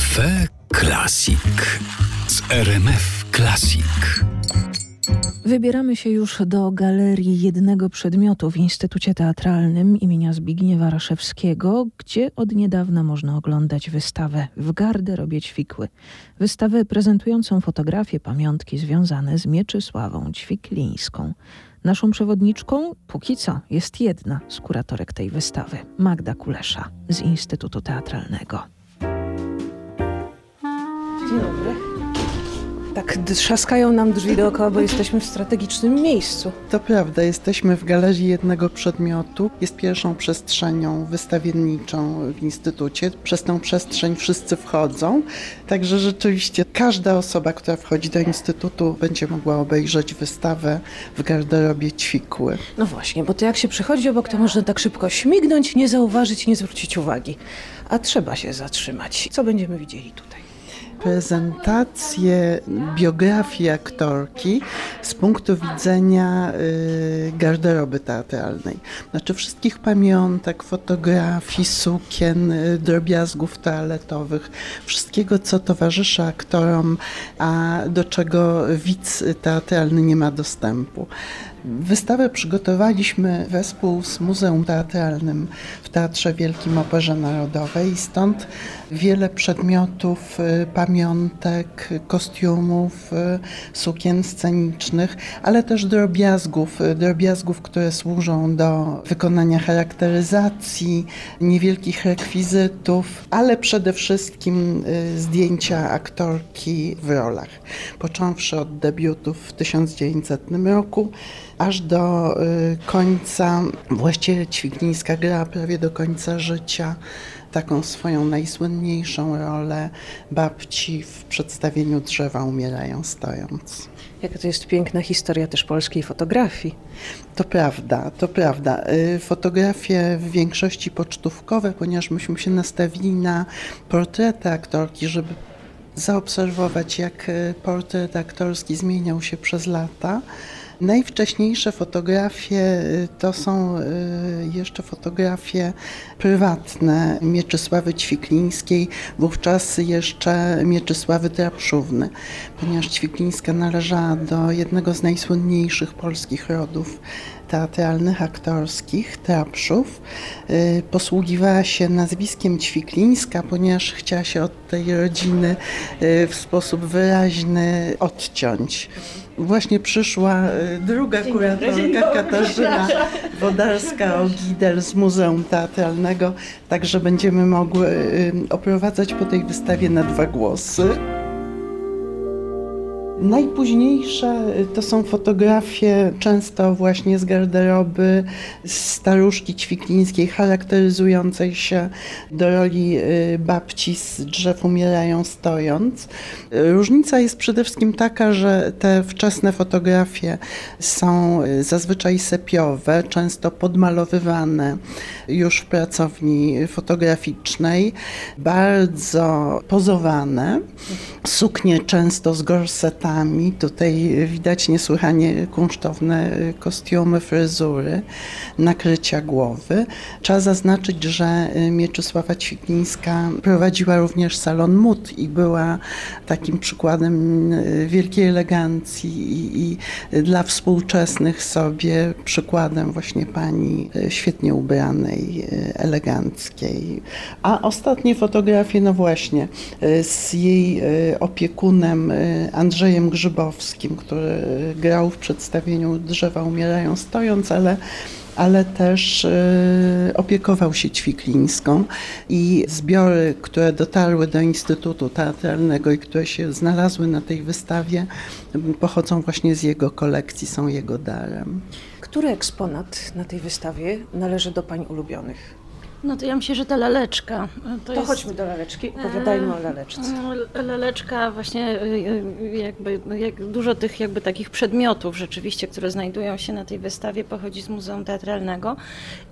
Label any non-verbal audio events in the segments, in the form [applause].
Cafe Classic z RMF Classic. Wybieramy się już do galerii jednego przedmiotu w Instytucie Teatralnym imienia Zbigniewa Raszewskiego, gdzie od niedawna można oglądać wystawę w garderobie Ćwikły. Wystawę prezentującą fotografie pamiątki związane z Mieczysławą Ćwiklińską. Naszą przewodniczką póki co jest jedna z kuratorek tej wystawy, Magda Kulesza z Instytutu Teatralnego. Dzień dobry. Tak trzaskają nam drzwi dookoła, bo jesteśmy w strategicznym miejscu. To prawda, jesteśmy w galerii jednego przedmiotu. Jest pierwszą przestrzenią wystawienniczą w Instytucie. Przez tę przestrzeń wszyscy wchodzą, także rzeczywiście każda osoba, która wchodzi do Instytutu będzie mogła obejrzeć wystawę w garderobie Ćwikły. No właśnie, bo to jak się przychodzi obok, to można tak szybko śmignąć, nie zauważyć, nie zwrócić uwagi. A trzeba się zatrzymać. Co będziemy widzieli tutaj? Prezentację biografii aktorki z punktu widzenia y, garderoby teatralnej. Znaczy wszystkich pamiątek, fotografii, sukien, y, drobiazgów toaletowych, wszystkiego, co towarzyszy aktorom, a do czego widz teatralny nie ma dostępu. Wystawę przygotowaliśmy wespół z Muzeum Teatralnym w Teatrze Wielkim Operze Narodowej i stąd wiele przedmiotów, y, pamiątek, kostiumów, y, sukien scenicznych, ale też drobiazgów, y, drobiazgów, które służą do wykonania charakteryzacji, niewielkich rekwizytów, ale przede wszystkim zdjęcia aktorki w rolach. Począwszy od debiutów w 1900 roku, aż do końca, właściwie Ćwiklińska gra prawie do końca życia taką swoją najsłynniejszą rolę babci w przedstawieniu drzewa umierają stojąc. Jaka to jest piękna historia też polskiej fotografii. To prawda, to prawda. Y, fotografie w większości pocztówkowe, ponieważ myśmy się nastawili na portrety aktorki, żeby zaobserwować, jak y, portret aktorski zmieniał się przez lata. Najwcześniejsze fotografie y, to są y, jeszcze fotografie prywatne Mieczysławy Ćwiklińskiej, wówczas jeszcze Mieczysławy Trapszówny, ponieważ Ćwiklińska należała do jednego z najsłynniejszych polskich rodów teatralnych, aktorskich, Trapszów. Y, posługiwała się nazwiskiem Ćwiklińska, ponieważ chciała się od tej rodziny w sposób wyraźny odciąć właśnie przyszła y, druga kuratorka Katarzyna Wodarska-Ogidel z Muzeum Teatralnego, także będziemy mogły y, oprowadzać po tej wystawie na dwa głosy. Najpóźniejsze to są fotografie często właśnie z garderoby staruszki ćwiklińskiej, charakteryzującej się do roli y, babci z drzew umierają stojąc. Różnica jest przede wszystkim taka, że te wczesne fotografie są y, zazwyczaj sepiowe, często podmalowywane już w pracowni fotograficznej, bardzo pozowane, suknie często z gorsetami, Tutaj widać niesłychanie kunsztowne kostiumy, fryzury, nakrycia głowy. Trzeba zaznaczyć, że Mieczysława Ćwiklińska prowadziła również salon mód i była takim przykładem wielkiej elegancji i, i dla współczesnych sobie przykładem właśnie pani świetnie ubranej, eleganckiej. A ostatnie fotografie, no właśnie, z jej opiekunem Andrzejem Grzybowskim, który grał w przedstawieniu Drzewa umierają stojąc, ale ale też y, opiekował się Ćwiklińską i zbiory, które dotarły do Instytutu Teatralnego i które się znalazły na tej wystawie, pochodzą właśnie z jego kolekcji, są jego darem. Który eksponat na tej wystawie należy do Pani ulubionych? No to ja myślę, że ta laleczka. To, to jest... chodźmy do laleczki, opowiadajmy o laleczce. No, laleczka właśnie jakby, jak dużo tych jakby takich przedmiotów rzeczywiście, które znajdują się na tej wystawie pochodzi z Muzeum Teatralnego.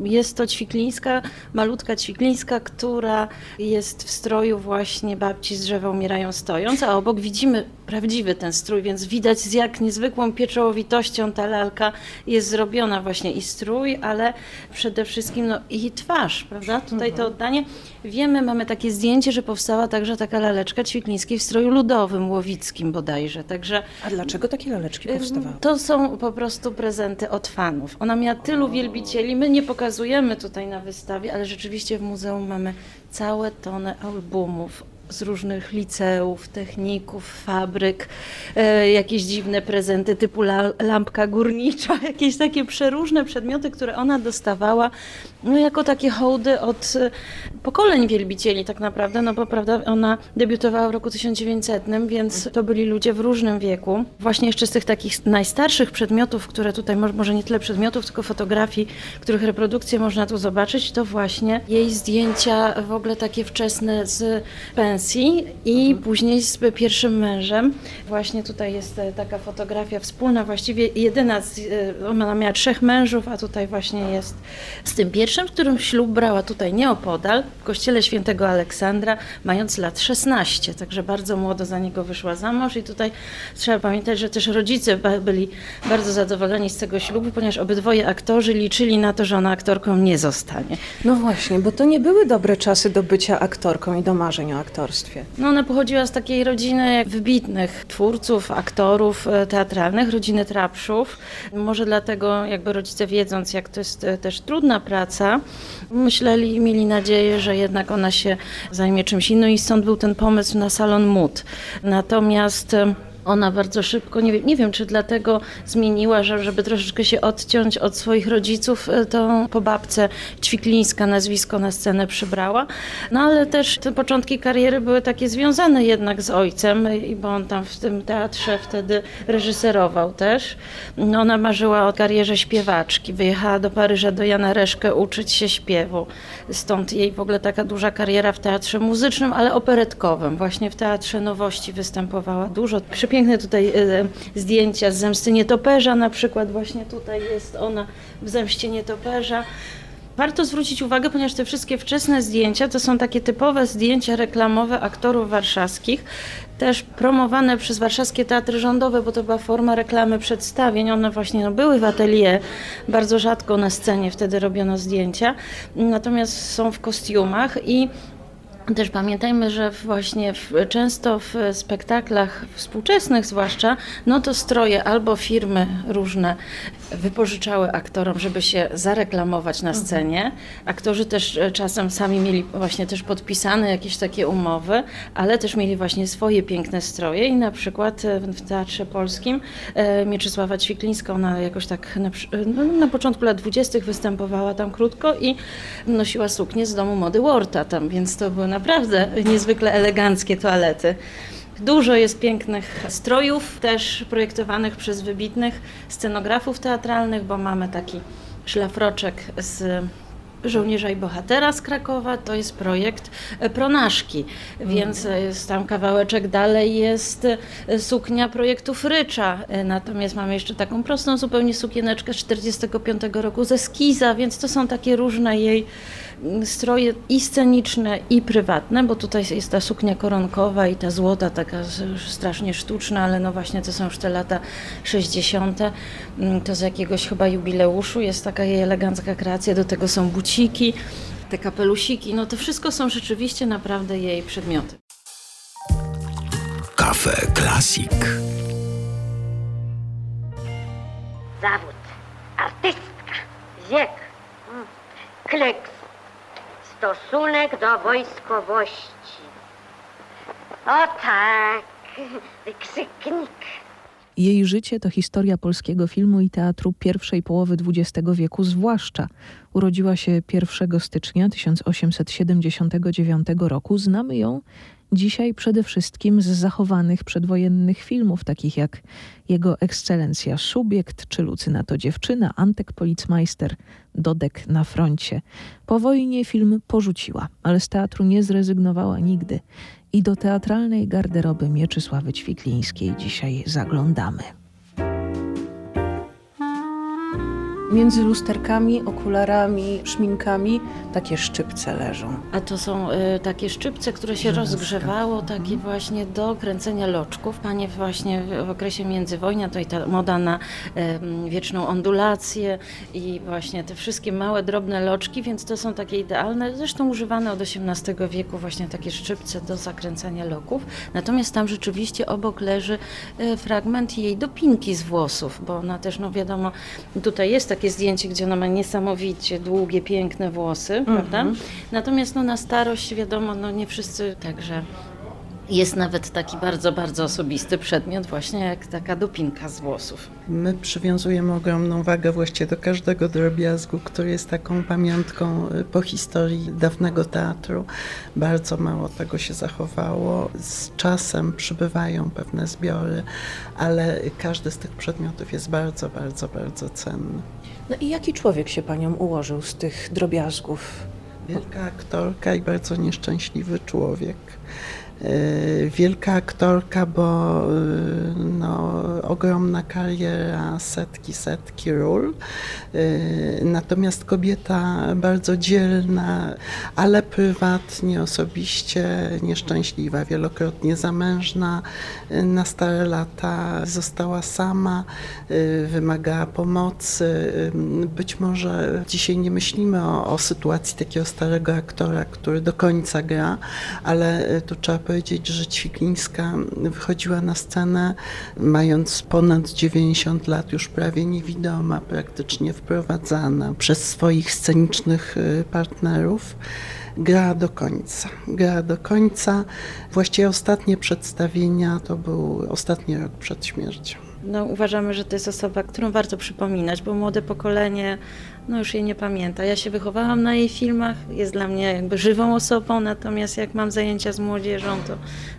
Jest to ćwiklińska, malutka ćwiklińska, która jest w stroju właśnie babci z drzewa umierają stojąc, a obok widzimy prawdziwy ten strój, więc widać z jak niezwykłą pieczołowitością ta lalka jest zrobiona właśnie i strój, ale przede wszystkim no, i twarz, prawda? Tutaj to oddanie. Wiemy, mamy takie zdjęcie, że powstała także taka laleczka Ćwiklińskiej w stroju ludowym, łowickim bodajże, także A dlaczego takie laleczki powstawały? to są po prostu prezenty od fanów. Ona miała tylu wielbicieli. My nie pokazujemy tutaj na wystawie, ale rzeczywiście w muzeum mamy całe tony albumów z różnych liceów, techników, fabryk, e, jakieś dziwne prezenty typu la, lampka górnicza, [laughs] jakieś takie przeróżne przedmioty, które ona dostawała no, jako takie hołdy od e, pokoleń wielbicieli tak naprawdę, no bo prawda, ona debiutowała w roku 1900, więc to byli ludzie w różnym wieku. Właśnie jeszcze z tych takich najstarszych przedmiotów, które tutaj, mo- może nie tyle przedmiotów, tylko fotografii, których reprodukcje można tu zobaczyć, to właśnie jej zdjęcia w ogóle takie wczesne z pensji i później z pierwszym mężem. Właśnie tutaj jest e, taka fotografia wspólna, właściwie jedyna, z, e, ona miała trzech mężów, a tutaj właśnie jest z tym pierwszym, którym ślub brała tutaj nieopodal, w kościele świętego Aleksandra, mając lat 16, także bardzo młodo za niego wyszła za mąż i tutaj trzeba pamiętać, że też rodzice byli bardzo zadowoleni z tego ślubu, ponieważ obydwoje aktorzy liczyli na to, że ona aktorką nie zostanie. No właśnie, bo to nie były dobre czasy do bycia aktorką i do marzeń o aktorstwie. No ona pochodziła z takiej rodziny wybitnych twórców, aktorów e, teatralnych, rodziny Trapszów. Może dlatego jakby rodzice wiedząc, jak to jest e, też trudna praca, myśleli i mieli nadzieję, że jednak ona się zajmie czymś innym i stąd był ten pomysł na salon mód. Natomiast e, ona bardzo szybko, nie wiem, nie wiem czy dlatego zmieniła, że, żeby troszeczkę się odciąć od swoich rodziców, e, to po babce Ćwiklińska nazwisko na scenę przybrała. No ale też te początki kariery były takie związane jednak z ojcem, e, bo on tam w tym teatrze wtedy reżyserował też. No, ona marzyła o karierze śpiewaczki. Wyjechała do Paryża do Jana Reszkę uczyć się śpiewu. Stąd jej w ogóle taka duża kariera w teatrze muzycznym, ale operetkowym. Właśnie w Teatrze Nowości występowała dużo. Przepiękne tutaj e, zdjęcia z Zemsty Nietoperza na przykład. Właśnie tutaj jest ona w Zemście Nietoperza. Warto zwrócić uwagę, ponieważ te wszystkie wczesne zdjęcia to są takie typowe zdjęcia reklamowe aktorów warszawskich, też promowane przez warszawskie teatry rządowe, bo to była forma reklamy przedstawień. One właśnie no, były w atelier, bardzo rzadko na scenie wtedy robiono zdjęcia, natomiast są w kostiumach i też pamiętajmy, że właśnie w, często w spektaklach współczesnych zwłaszcza, no to stroje albo firmy różne wypożyczały aktorom, żeby się zareklamować na scenie. Aktorzy też e, czasem sami mieli właśnie też podpisane jakieś takie umowy, ale też mieli właśnie swoje piękne stroje i na przykład e, w Teatrze Polskim e, Mieczysława Ćwiklińska, ona jakoś tak na, no, na początku lat dwudziestych występowała tam krótko i nosiła suknię z domu mody Worta tam, więc to były naprawdę [laughs] niezwykle eleganckie toalety. Dużo jest pięknych strojów, też projektowanych przez wybitnych scenografów teatralnych, bo mamy taki szlafroczek z Żołnierza i Bohatera z Krakowa, to jest projekt Pronaszki, więc e, jest tam kawałeczek dalej jest suknia projektu Frycza, natomiast mamy jeszcze taką prostą zupełnie sukieneczkę z 45 roku ze Skiza, więc to są takie różne jej stroje i sceniczne i prywatne, bo tutaj jest ta suknia koronkowa i ta złota taka strasznie sztuczna, ale no właśnie to są już te lata 60. Mm, To z jakiegoś chyba jubileuszu jest taka jej elegancka kreacja, do tego są buciki, te kapelusiki, no to wszystko są rzeczywiście naprawdę jej przedmioty. Kafe Klasik. Zawód, artystka, wiek, mm, kleks, stosunek do wojskowości. O tak, wykrzyknik. Jej życie to historia polskiego filmu i teatru pierwszej połowy XX wieku zwłaszcza. Urodziła się 1 stycznia 1879 roku. Znamy ją dzisiaj przede wszystkim z zachowanych przedwojennych filmów, takich jak Jego Ekscelencja Subiekt czy Lucyna to dziewczyna, Antek Policmeister, Dodek na froncie. Po wojnie film porzuciła, ale z teatru nie zrezygnowała nigdy. I do teatralnej garderoby Mieczysławy Ćwiklińskiej dzisiaj zaglądamy. Między lusterkami, okularami, szminkami takie szczypce leżą. A to są y, takie szczypce, które się Żelazka. rozgrzewało, takie właśnie do kręcenia loczków. Panie właśnie w, okresie międzywojnia, to i ta moda na em, wieczną ondulację i właśnie te wszystkie małe, drobne loczki, więc to są takie idealne, zresztą używane od XVIII wieku właśnie takie szczypce do zakręcania loków. Natomiast tam rzeczywiście obok leży e, fragment jej dopinki z włosów, bo ona też, no wiadomo, tutaj jest takie zdjęcie, gdzie ona ma niesamowicie długie, piękne włosy, prawda? Natomiast no, na starość, wiadomo, no nie wszyscy, także jest nawet taki bardzo, bardzo osobisty przedmiot, właśnie jak taka dopinka z włosów. My przywiązujemy ogromną wagę właściwie do każdego drobiazgu, który jest taką pamiątką y, po historii dawnego teatru. Bardzo mało tego się zachowało. Z czasem przybywają pewne zbiory, ale każdy z tych przedmiotów jest bardzo, bardzo, bardzo cenny. No i jaki człowiek się paniom ułożył z tych drobiazgów? Wielka aktorka i bardzo nieszczęśliwy człowiek. E, Wielka aktorka, bo e, no, ogromna kariera, setki, setki ról. E, Natomiast kobieta bardzo dzielna, ale prywatnie, osobiście nieszczęśliwa, wielokrotnie zamężna. Na stare lata została sama, wymagała pomocy. Być może dzisiaj nie myślimy o, o sytuacji takiego starego aktora, który do końca gra, ale tu trzeba powiedzieć, że Ćwiklińska wychodziła na scenę mając ponad 90 lat, już prawie niewidoma, praktycznie wprowadzana przez swoich scenicznych y, partnerów. Gra do końca. Gra do końca. Właściwie ostatnie przedstawienia to był ostatni rok przed śmiercią. No, uważamy, że to jest osoba, którą warto przypominać, bo młode pokolenie no, już jej nie pamięta. Ja się wychowałam na jej filmach, jest dla mnie jakby żywą osobą, natomiast jak mam zajęcia z młodzieżą, to,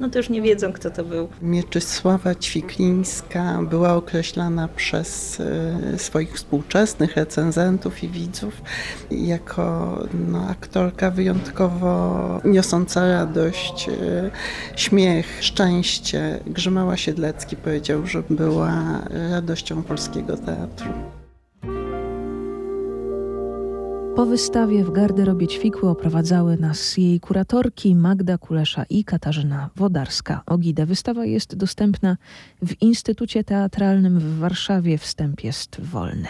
no, to już nie wiedzą, kto to był. Mieczysława Ćwiklińska była określana przez e, swoich współczesnych recenzentów i widzów jako no, aktorka wyjątkowo niosąca radość, e, śmiech, szczęście. Grzymała Siedlecki powiedział, że była radością polskiego teatru. Po wystawie w garderobie Ćwikły oprowadzały nas jej kuratorki Magda Kulesza i Katarzyna Wodarska-Ogidę. Wystawa jest dostępna w Instytucie Teatralnym w Warszawie. Wstęp jest wolny.